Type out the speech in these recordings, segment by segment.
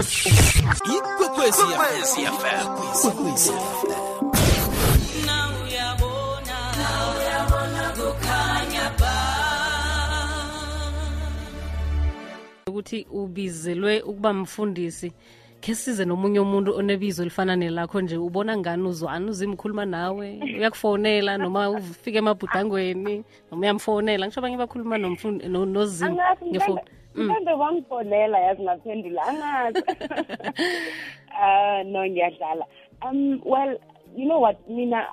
ikwekwezi fm Ikwekwezi FM. ukuthi ubizelwe ukuba mfundisi khe size nomunye umuntu onebizo elifana nelakho nje ubona ngani uzwani uzimkhuluma nawe uyakufonela noma ufike emabhudangweni noma uyamfonela ngisho abanye bakhuluma nomfundi- no- nozimu angazi ngefoni mhlawumbe wamfonela yazi ngaphendula angazi uh no ngiyadlala um well you know what mina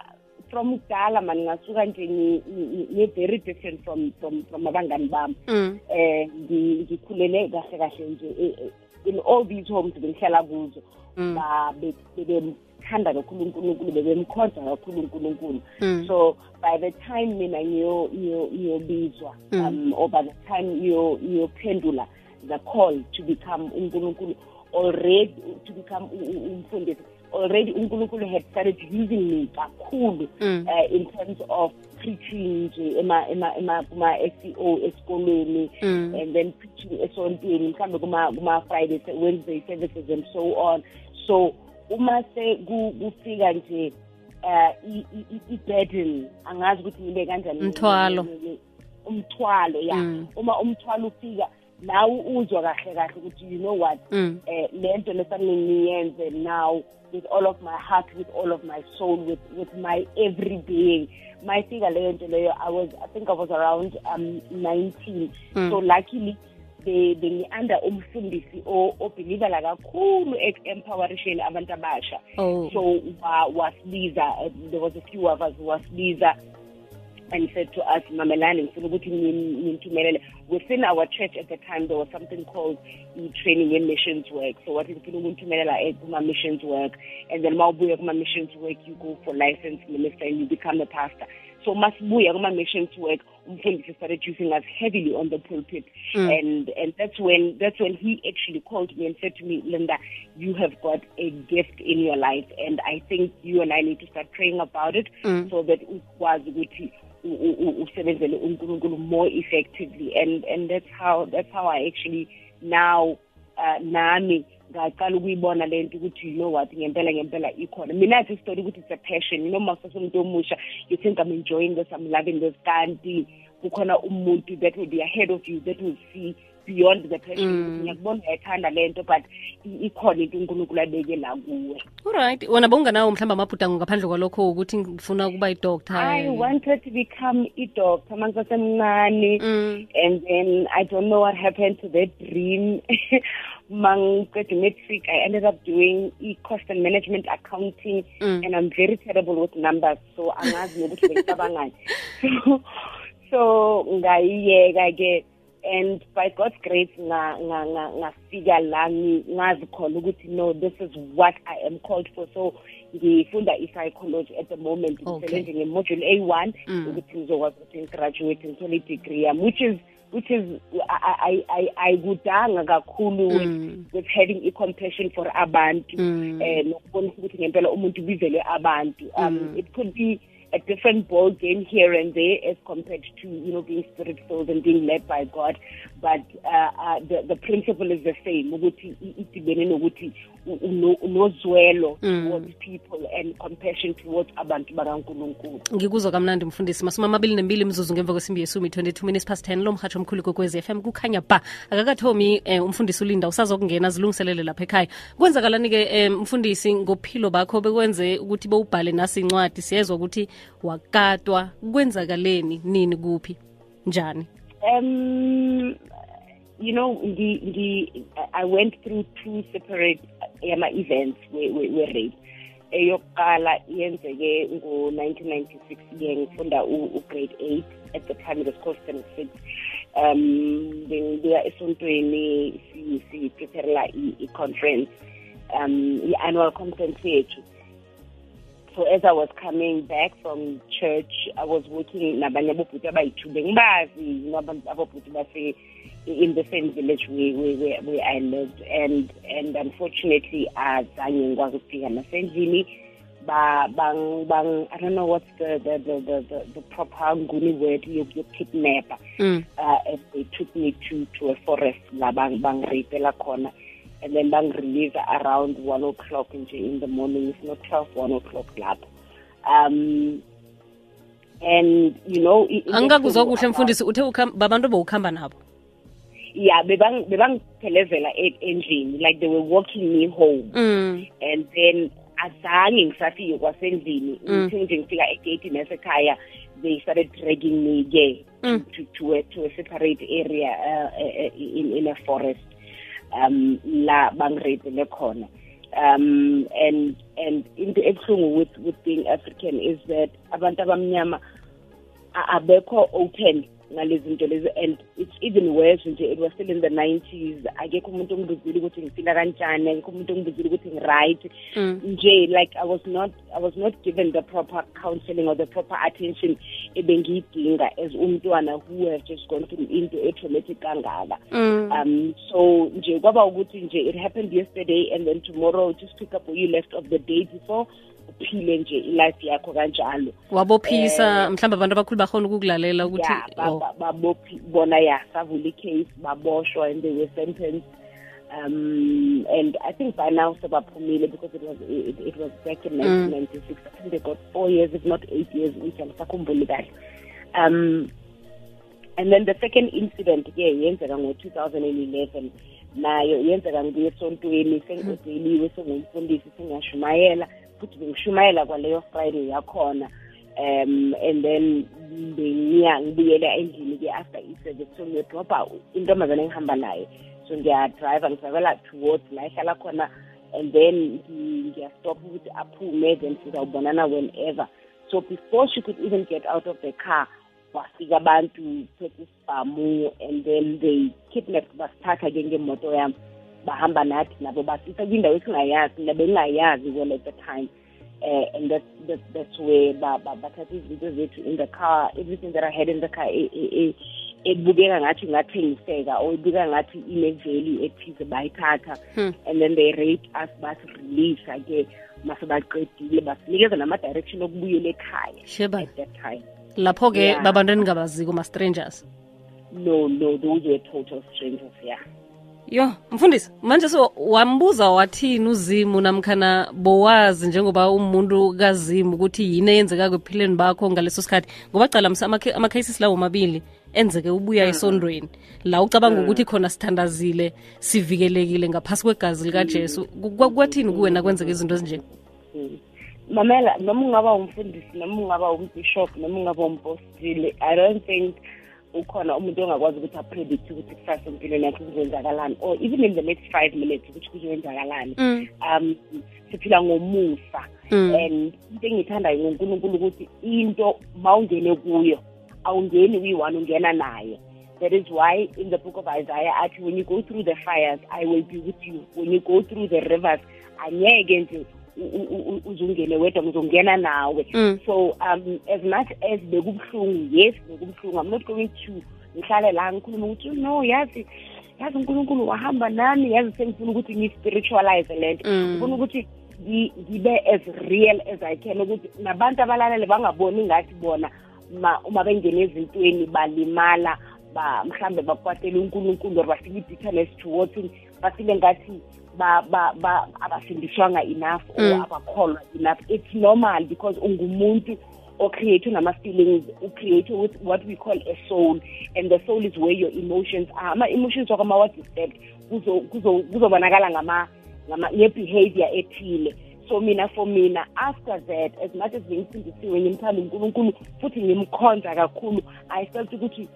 from kudala mani ngasuka nje ngi-very different from from from abangani bami Mm. eh ngi- ngikhulele kahle kahle nje eh, eh, in all these homes bengihlala kuzo Mm. Ba- be- kakhulu unkulunkulu bebemkhonza kakhulu unkulunkulu Mm. so by the time mina ngiyo- mm. ngiyobizwa um or by the time ngiyo- ngiyophendula the call to become unkulunkulu already to become umfundisi already unkulunkulu had started using me kakhulu Mm. uh, in terms of preaching nje ema ema ema kuma SEO esikolweni Mm. and then preaching esontweni mhlawumbe kuma kuma Friday Wednesday services and so on so uma se ku- kufika nje uh i- i- i- i-burden angazi ukuthi ngibe kanjani Umthwalo. umthwalo ya Mm. uma umthwalo ufika nawe uzwa kahle kahle ukuthi you know what Mm. eh lento lesamele ngiyenze now with all of my heart with all of my soul with with my every being mayifika leyo nto leyo i was i think i was around um 19 Mm. so luckily umfundisi obhilivela kakhulu eku-empowerisheni abantu abasha. Oh. so wasibiza uh, there was a few of us wasibiza and said to us mamelani ngifuna ukuthi nin- ninthumelele within our church at the time there was something called i-training in-missions work. So ngifuna ukunithumelela eh, kuma-missions work. And then ma ubuya kuma-missions work you go for license minister and you become a pastor so masibuya kuma-missions work umfundisi started using us heavily on the pulpit Mm. and and that's when that's when he actually called me and said to me linda you have got a gift in your life and i think you and i need to start praying about it Mm. so that ukwazi ukuthi usebenzele unkulunkulu more effectively and and that's how that's how i actually now uh, nami ngaqala ukuyibona le nto ukuthi you know what ngempela ngempela ikhona mina athi story ukuthi it's a passion you know masasomuntu omusha you think i'm enjoying this i'm loving this kanti kukhona umuntu that will be ahead of you that will see beyond the passion Mm. ngiyakubona uyayithanda le nto but i- ikhona into unkulunkulu abeke la kuwe alright wona bowunganawo mhlawumbe amabhudango ngaphandle kwalokho ukuthi ngifuna ukuba yidoctor I wanted to become a doctor mangisasemncane Mm. and then I don't know what happened to that dream. Mangiqeda matric I ended up doing e-cost and management accounting Mm. and I'm very terrible with numbers so angazi nokuthi bengicabangani. So so ngayiyeka ke and by God's grace nga nga nga ngafika la ngi- ngazi ukuthi no this is what I am called for so ngifunda i-psychology at the moment Okay. ngisebenza nge-module A1 Mm. ukuthi ngizokwazi ukuthi ngigraduate ngithole i-degree yami which is which is I I I ayikudanga kakhulu with Mm. with having i-compassion for abantu Mm. eh nokubona ukuthi ngempela umuntu ubizelwe abantu um Mm. it could be a different ball game here and there as compared to you know being spirit filled and being led by God. But uh, uh, the the principle is the same. Ukuthi idibene nokuthi unozwelo Mm. towards people and compassion towards abantu bakaNkulunkulu. Ngikuzwa kamnandi mfundisi. Masumi amabili nembili mzuzu ngemva kwesimbi yesumi 22 minutes past 10 lo mhatsho omkhulu kokwez FM kukhanya ba. Akakathomi eh, umfundisi ulinda. Usazokungena zilungiselele lapha ekhaya. Kwenzakalani-ke eh, mfundisi ngophilo bakho bekwenze ukuthi bewubhale nasi incwadi? Siyezwa ukuthi wakatwa kwenzakaleni nini kuphi njani? Um, you know, the, the, I went through two separate yama events where, where, where rape. eyokuqala yenzeke ngo-1996 ke ngifunda u-grade 8 at the was called standard six. Um bengibuya esontweni si- sipreparela i- i-conference um i-annual conference yethu so as I was coming back from church, I was working nabanye abobhuti abayi-two bengibazi you know, abobhuti base in the same village where, where, where, I lived. And and unfortunately azange ngikwazi ukufika nasendlini ba bang bang I don't know what's the the the the, the, the proper nguni word yokukidnapper mm. uh, and they took me to to a forest la bang bangirapela khona and then bangirelease around one o'clock nje in the morning if not twelve one o'clock lapho um and you know i- into angikakuzwa ebuhlungu kuhle mfundisi uthe babantu bowukhamba nabo yeah bebang bebangiphelezela endlini like they were walking me home mm. and then azange ngisafike kwasendlini Mm. ngithi nje ngifika egate nasekhaya they started dragging me ke Mm. to, to, a, to a separate area uh, uh, in, in a forest um la bangirapele khona. Um and and into ebuhlungu with with being african is that abantu abamnyama abekho open ngalezi zinto lezi and it's even worse nje it was still in the 90s akekho umuntu ongibuzile ukuthi ngifila kanjani akekho umuntu ongibuzile ukuthi ngi-right Mm. nje like i was not i was not given the proper counseling or the proper attention ebengiyidinga as umntwana who have just gone through into e-traumatic kangaka Mm. um so nje kwaba ukuthi nje it happened yesterday and then tomorrow just pick up where you left of the day before uphile nje ilife yakho kanjalo. Wabophisa mhlawumbe abantu abakhulu bakhona ukukulalela ukuthi yeah oh. babophi bona ya savula icase baboshwa and they were sentenced. Um and i think by now sebaphumile because it was it, it was back in 1996 i think they got four years if not eight years which angisakhumbuli kahle. Um and then the second incident ke yenzeka ngo-2011 nayo yenzeka ngibuye esontweni sengodeliwe sengumfundisi sengashumayela futhi bengishumayela kwaleyo friday yakhona um and then bengiya ngibuyela endlini ke after i-service. So ngiyodrobha intombazane engihamba naye. So ngiyadrive ngisabela towards la ehlala khona and then ngi- ngiyastop ukuthi aphume then sizawubonana whenever. So before she could even get out of the car kwafika abantu phethe isibhamu and then they kidnapped basithatha ke ngemoto yami bahamba nathi nabo basisa kwindawo esingayazi nabengingayazi well at the time. Uh, and that, that that's where ba- ba- bathatha izinto zethu in the car everything that i had in the car e- e- e- ebukeka ngathi ngathengiseka or ebukeka ngathi ine-value ethize bayithatha. Hmm. and then they rate us basireleasa ke mase baqedile. Basinikeza nama-direction okubuyela ekhaya at that time. Lapho-ke Yeah. babantu eningabaziko ma-strangers? No no those were total strangers yeah yo mfundisi manje so wambuza wathini uzimu namkhana bowazi njengoba umuntu kazimu ukuthi yini eyenzekako ephileni bakho ngaleso sikhathi? Ngoba cala msa ama-cases lawo mabili enzeke ubuya esondweni. La ucabanga ukuthi khona sithandazile sivikelekile ngaphasi kwegazi likajesu. Kwathini kuwena kwenzeka izinto ezinje? Mm. mamela noma ungaba umfundisi noma ungaba umbishop noma ungaba umpostile i don't think ukhona umuntu ongakwazi ukuthi apredict ukuthi kusasa empilweni yakhe kuzoyenzakalani or even in the next five minutes ukuthi kuzoyenzakalani Mm. um siphila ngomusa Mm. and into engiyithandayo ngonkulunkulu ukuthi into mawungene kuyo awungeni uyi-one ungena nayo that is why in the book of isaiah athi when you go through the fires i will be with you when you go through the rivers angeke nje u- u- u- uzungene wedwa ngizongena nawe Mm. so um as much as bekubuhlungu yes bekubuhlungu i'm not going to ngihlale la ngikhuluma ukuthi no yazi yazi unkulunkulu wahamba nami yazi sengifuna ukuthi ngi-spiritualize le nto Mm. ngifuna ukuthi ngi- ngibe as real as i can ukuthi nabantu abalalele bangaboni ngathi bona ma- uma bengena ezintweni balimala ba mhlambe bakwatele unkulunkulu or bafike i-bitterness towards him bafile ngathi ba ba ba abasindiswanga enough or Mm. abakholwa enough. It's normal because ungumuntu ocreate nama-feelings ucreate with what we call a soul and the soul is where your emotions are. Ama-emotions wakho ama wa-disturbed kuzo- kuzo- kuzobonakala ngama ngama- nge-behavior ethile. So mina for mina after that as much as bengifundisiwe ngimthanda unkulunkulu futhi ngimkhonza kakhulu i felt ukuthi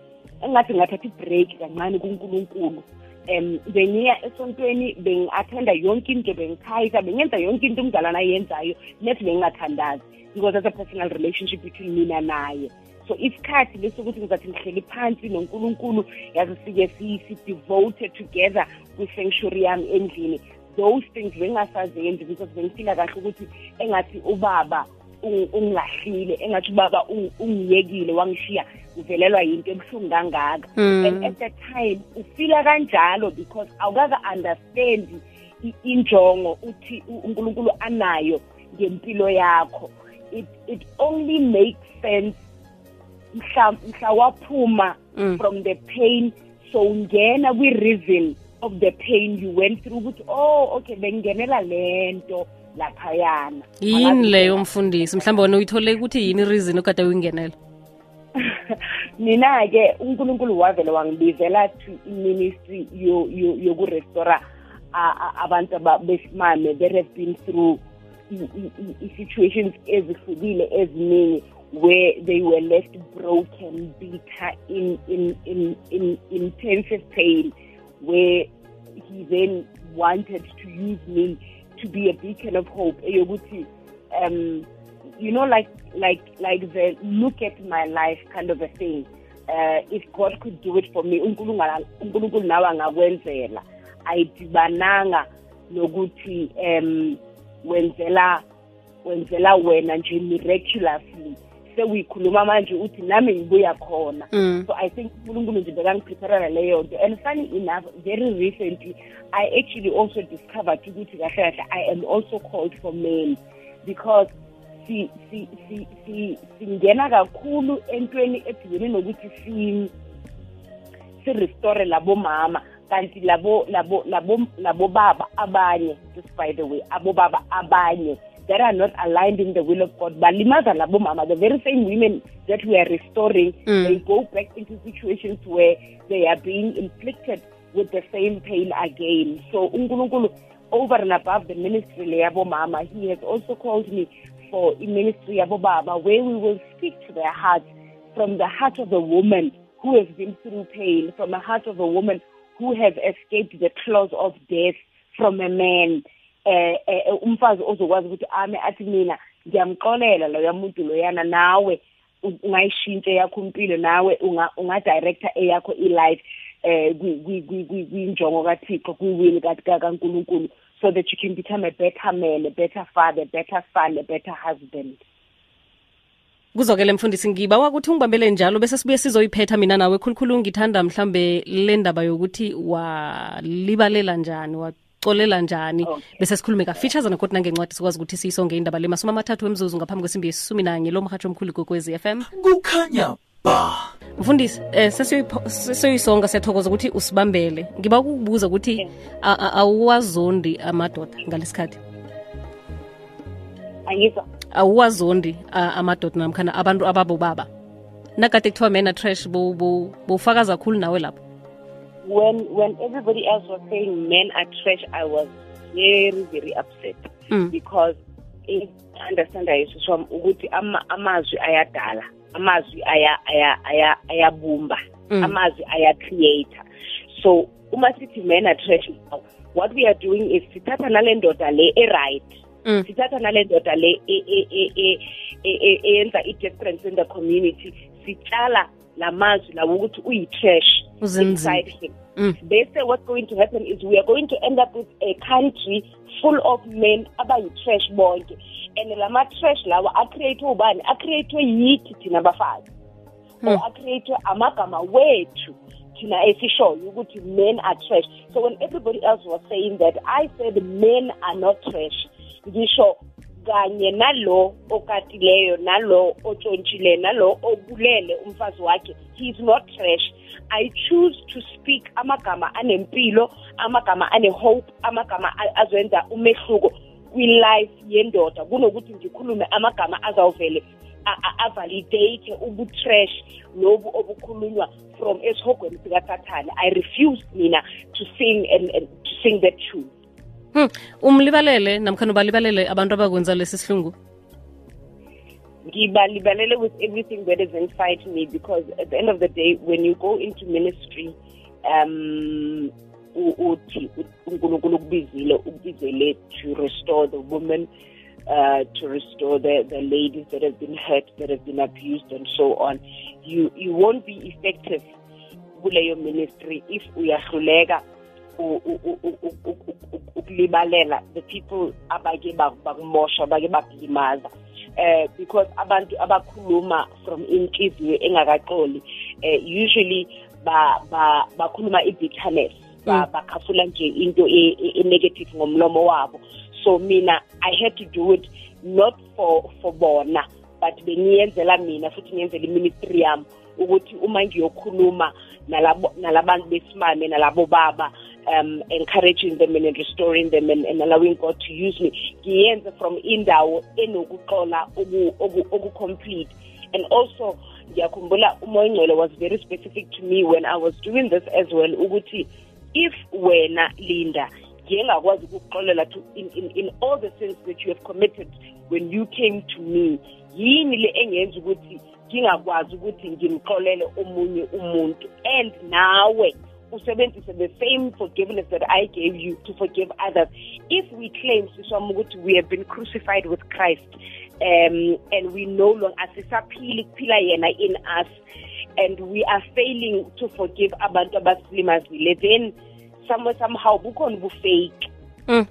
engathi ngathatha i-break kancane kunkulunkulu. Um bengiya esontweni bengi-athenda yonke into bengikhayisa bengenza yonke into umzalwana ayenzayo nethi bengingathandazi because that's a personal relationship between mina naye. So isikhathi lesokuthi ngizathi ngihleli phansi nonkulunkulu yazi sike si- si-devote together kwi-sanctuary yami endlini. Those things bengingasazenzi because bengifila kahle ukuthi engathi ubaba ung- ungilahlile engathi ubaba ung- ungiyekile wangishiya. Ngivelelwa yinto ebuhlungu kangaka. Mm. and at that time ufila kanjalo because awukaka-understand i- injongo uthi unkulunkulu anayo ngempilo yakho. It, it only makes sense mhla mhla waphuma Mm. from the pain. So ungena kwi-reason of the pain you went through ukuthi oh okay bengingenela lento laphayana. Yini leyo mfundisi? Mhlawumbe wena uyithole ukuthi yini reason okade uyingenela mina-ke unkulunkulu wavele wangibizela to i-ministry yokurestora abantu besimame have been through i-situations ezihlukile eziningi where they were left broken, bitter, in, in, in, in intensive pain, where he then wanted to use me to be a beacon of hope. Um, you know, like like like the look at my life kind of a thing. Uh, if God could do it for me, unkulunkulu nawe angakwenzela. Ayidibananga nokuthi um wenzela wenzela wena nje miraculously sekuyikhuluma manje uthi nami ngibuya khona Mm. so i think unkulunkulu nje bekangiprepare leyo nto and funny enough very recently i actually also discovered ukuthi kahle kahle i am also called for men because singena kakhulu entweni edibene nokuthi si si-restore labo mama kanti labo labo labo labo baba abanye just by the way abo baba abanye that are not aligned in the will of God balimaza labo mama the very same women that we are restoring Mm. they go back into situations where they are being inflicted with the same pain again so unkulunkulu over and above the ministry leyabo mama he has also called me for a ministry yabo baba where we will speak to their hearts from the heart of a woman who has been through pain from the heart of a woman who has escaped the claws of death from a man. Eh eh, umfazi ozokwazi ukuthi ame athi mina ngiyamxolela loya muntu loyana nawe u- ungayishintshe yakho impilo nawe unga ungadirector eyakho i-life. Eh kwi- kwi- kwi- kwi- kwinjongo kaThixo kwiwili kaNkulunkulu. So that you can become a better man a better father a better son a better husband kuzokele mfundisi ngiba ukuthi ungibambele njalo bese sibuye sizoyiphetha mina nawe khulukhulu ngithanda mhlambe le ndaba yokuthi walibalela njani wacolela njani Okay. bese sikhulume kafeaturesana kodwa nangencwadi sikwazi ukuthi siyisonge indaba le masumi amathathu wemzuzu ngaphambi kwesimbi yesisumi nanye lo mhatsho omkhulu kokwezi FM kukhanya ba. Mfundisi eh sesiyisonga sesiyoyisonga siyathokoza ukuthi usibambele. Ngiba ukubuza ukuthi awuwazondi amadoda ngalesikhathi angizwa. Awuwazondi amadoda namkhana abantu ababo baba? Nakade kuthiwa mena trash bo- bo- bowufakaza kakhulu nawe lapho. When when everybody else was saying men are trash i was very very upset. Mm. because i understand ayisho ukuthi amazwi ayadala amazwi aya aya aya ayabumba Mm. amazwi ayacreata so uma sithi men are trash now what we are doing is sithatha nale ndoda le e-right Mm. sithatha nale ndoda le e- e- e- e- e- e- eyenza i-difference in the community sitshala la mazwi lawo ukuthi uyi-trash inside him Mm. they say what's going to happen is we are going to end up with a country full of men abayi-trash bonke and lama-trash lawa acreate ubani? Acreate yithi thina bafazi or Hmm. acreate amagama wethu thina esishoyo ukuthi men are trash? So when everybody else was saying that i said men are not trash ngisho kanye nalo okatileyo nalo otshontshileyo nalo obulele umfazi wakhe. He is not trash. I choose to speak amagama anempilo amagama ane-hope amagama a- azoyenza umehluko kwi-life yendoda. Kunokuthi ngikhulume amagama azawuvele a- a- avalidate ubutrash lobu obukhulunywa from esihogweni sikasathane i refuse mina to sing and, and to sing that tune. Hmm. umlibalele namkhana ubalibalele abantu abakwenza lesi sihlungu ngibalibalele with everything that is inside me because at the end of the day when you go into ministry um uthi unkulunkulu ukubizile ukubizele to restore the woman uh, to restore the, the ladies that have been hurt that have been abused and so on you you won't be effective kuleyo ministry if uyahluleka ukulibalela. The people abake bak- bakumosha bake bakulimaza. Eh because abantu abakhuluma from inhliziyo engakaxoli eh usually ba ba bakhuluma i-bitterness. Ba Mm. bakhafula nje into e- e- e-negative ngomlomo wabo. So mina i had to do it not for for bona but bengiyenzela mina futhi ngiyenzela iministry yami ukuthi uma ngiyokhuluma nalabo nalabantu besimame nalabo baba um, encouraging them and restoring them and, and allowing God to use me. Ngiyenze from indawo oku- oku-complete and also ngiyakhumbula umoyingcwele was very specific to me when i was doing this as well ukuthi if wena linda ngiye ngakwazi ukukuxolela to in, in, in all the sins that you have committed when you came to me yini le engenza ukuthi ngingakwazi ukuthi ngimxolele omunye umuntu? And nawe the same forgiveness that I gave you to forgive others. If we claim we have been crucified with Christ um, and we no longer in us and we are failing to forgive abantu abasilimazile then somewhere somehow ubufake Mm.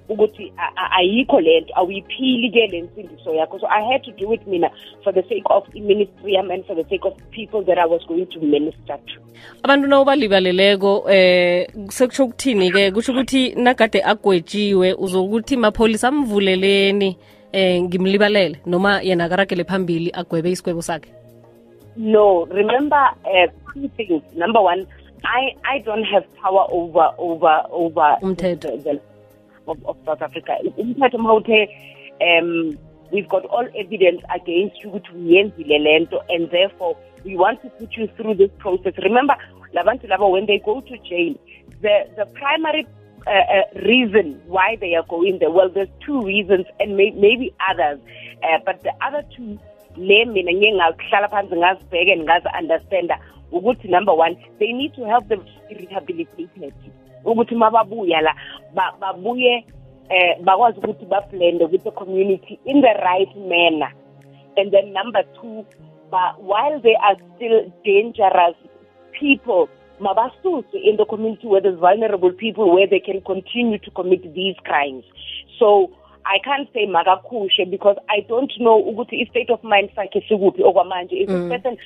Ukuthi a- a- ayikho lento awuyiphili ke le nsindiso yakho. So i had to do it mina for the sake of ministry and for the sake of people that i was going to minister to. Abantu nawubalibaleleko eh sekusho ukuthini ke? Kusho ukuthi nagade agwetshiwe uzokuthi mapholisa amvuleleni eh ngimlibalele noma yena akaragele phambili agwebe isikwebo sakhe? No, remember uh, two things. Number one, I, I don't have power over over over Umthetho. the, the, of, of South Africa. Umthetho mawuthe, um we've got all evidence against you ukuthi uyenzile and therefore we want to put you through this process. Remember, when they go to jail, the the primary uh, uh, reason why they are going there. Well, there's two reasons and may, maybe others, uh, but the other two le mina ngike ngakuhlala phansi ngazibheke ngazi-understanda ukuthi number one they need to help them be rehabilitated ukuthi mababuya la babuye eh bakwazi ukuthi bablende with the community in the right manner. And then number two but while they are still dangerous people mabasuswe in the community where there's vulnerable people where they can continue to commit these crimes. So I can't say makakhushe because I don't know ukuthi i-state of mind sakhe sikuphi okwamanje. Is this person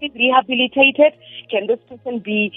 is rehabilitated can this person be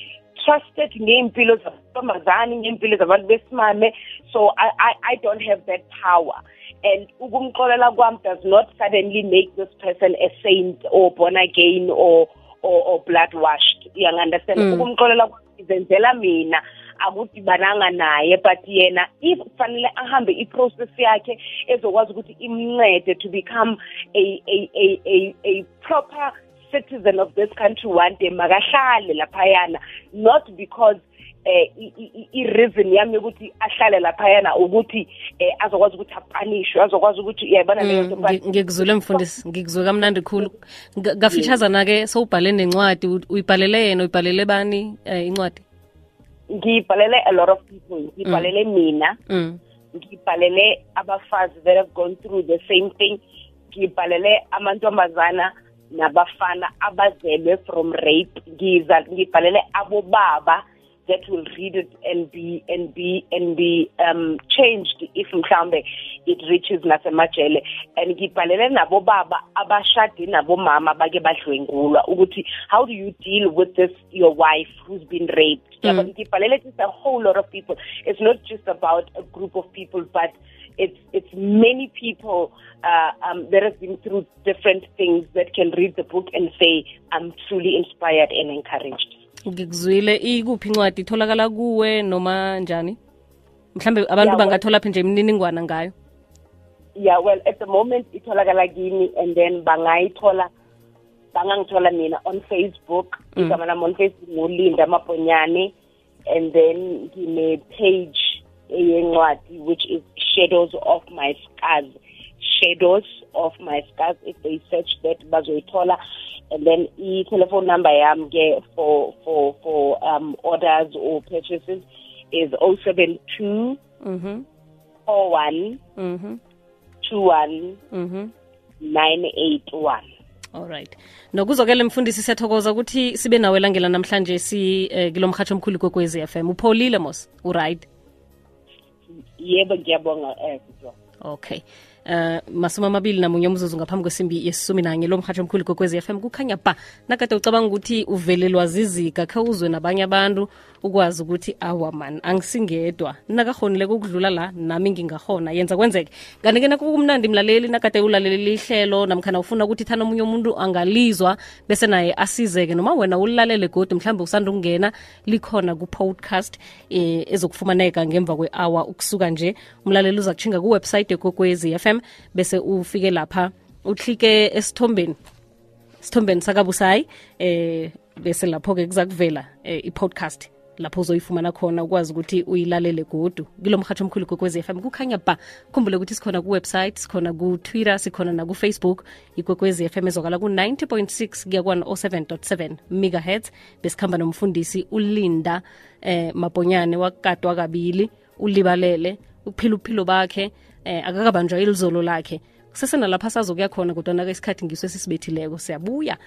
trusted ngey'mpilo zamantombazane ngey'mpilo zabantu besimame. So I, I, I don't have that power. And ukumxolela kwami does not suddenly make this person a saint or born again or or, or blood washed. Uyangi-understand Mm. ukumxolela kwami izenzela mina akudibananga naye but yena if kufanele ahambe i-process yakhe ezokwazi ukuthi imncede to become a, a, a, a, a proper citizen of this country one day makahlale laphayana. Not because eh i- i-reason yami yokuthi ahlale laphayana ukuthi eh azokwazi ukuthi apanishwe azokwazi ukuthi uyayibona leyo Mm, nto ngi- mfundisi ngikuzwe kamnandi khulu. Nga- ngafishazana-ke sowubhale nencwadi uyibhalele yena uyibhalele bani eh, incwadi? Ngibhalele a lot of people. Ngibhalele mina. Ngiyibhalele ngibhalele abafazi that have gone through the same thing. Ngibhalele amantombazana nabafana abazelwe from rape ngiza ngibhalele abobaba that will read it and be and be and be um changed if mhlambe it reaches nasemajele and ngibhalele nabobaba abashade nabomama bake badlwengulwa ukuthi how do you deal with this your wife who's been raped Mm. mm. ngibhalele just a whole lot of people it's not just about a group of people but it's it's many people uh, um, that have been through different things that can read the book and say i'm truly inspired and encouraged. Ngikuzwile. Ikuphi incwadi itholakala kuwe noma njani? Mhlambe abantu Yeah, bangathola phi nje imininingwana ngayo? Yeah well at the moment itholakala kimi and then bangayithola bangangithola mina on facebook. Mm. igama lami on facebook ngulinda mabhonyane and then ngine-page eyencwadi which is shadows of my scars. Shadows of my scars if they search that bazoyithola. And then i-telephone number yam ke for for for um orders or purchases is 072 mhm 41 mhm 21 mhm 981 alright nokuzokele mfundisi siyathokoza ukuthi sibe nawe langela namhlanje si eh, omkhulu kokwezi FM upholile mos. Uright yebo ngiyabonga eh okay uh, masumi amabili namunye umzuzu ngaphambi kwesimbi yesisumi nanye. Lo mhatsho omkhulu kokwezi FM kukhanya ba nakade ucabanga ukuthi uvelelwa zizika khe uzwe nabanye abantu ukwazi ukuthi awa man angisingedwa. Nakahonileko ukudlula la nami ngingahona yenza kwenzeke. Kanti-ke nakukumnandi mlaleli nakade ulaleleli ihlelo namkhana ufuna ukuthi thana omunye umuntu angalizwa bese naye asizeke. Noma wena ulalele godi mhlawumbe usanda ukungena likhona ku-podcast um ezokufumaneka ngemva kwe-hour ukusuka nje. Umlaleli uza kutshinga kuwebsayithi yekokwezi FM bese ufike lapha uhlike esithombeni sithombeni sakabusayi eh bese lapho-ke kuza kuvela eh, i-podcast lapho uzoyifumana khona ukwazi ukuthi uyilalele godu. Kilo mhatsho omkhulu kokwezi FM kukhanya ba khumbule ukuthi sikhona ku-website sikhona ku-twitter sikhona nakufacebook. Ikwekwezi FM ezwakala ku-90.6 kuya kwan-07.7 megahertz. Besikhamba nomfundisi ulinda eh mabhonyane wakatwa kabili ulibalele uphila uphilo bakhe. Eh akakabanjwa ilizolo lakhe. Kusesenalapha sazokuya khona kodwa nake isikhathi ngiso esisibethileko. Siyabuya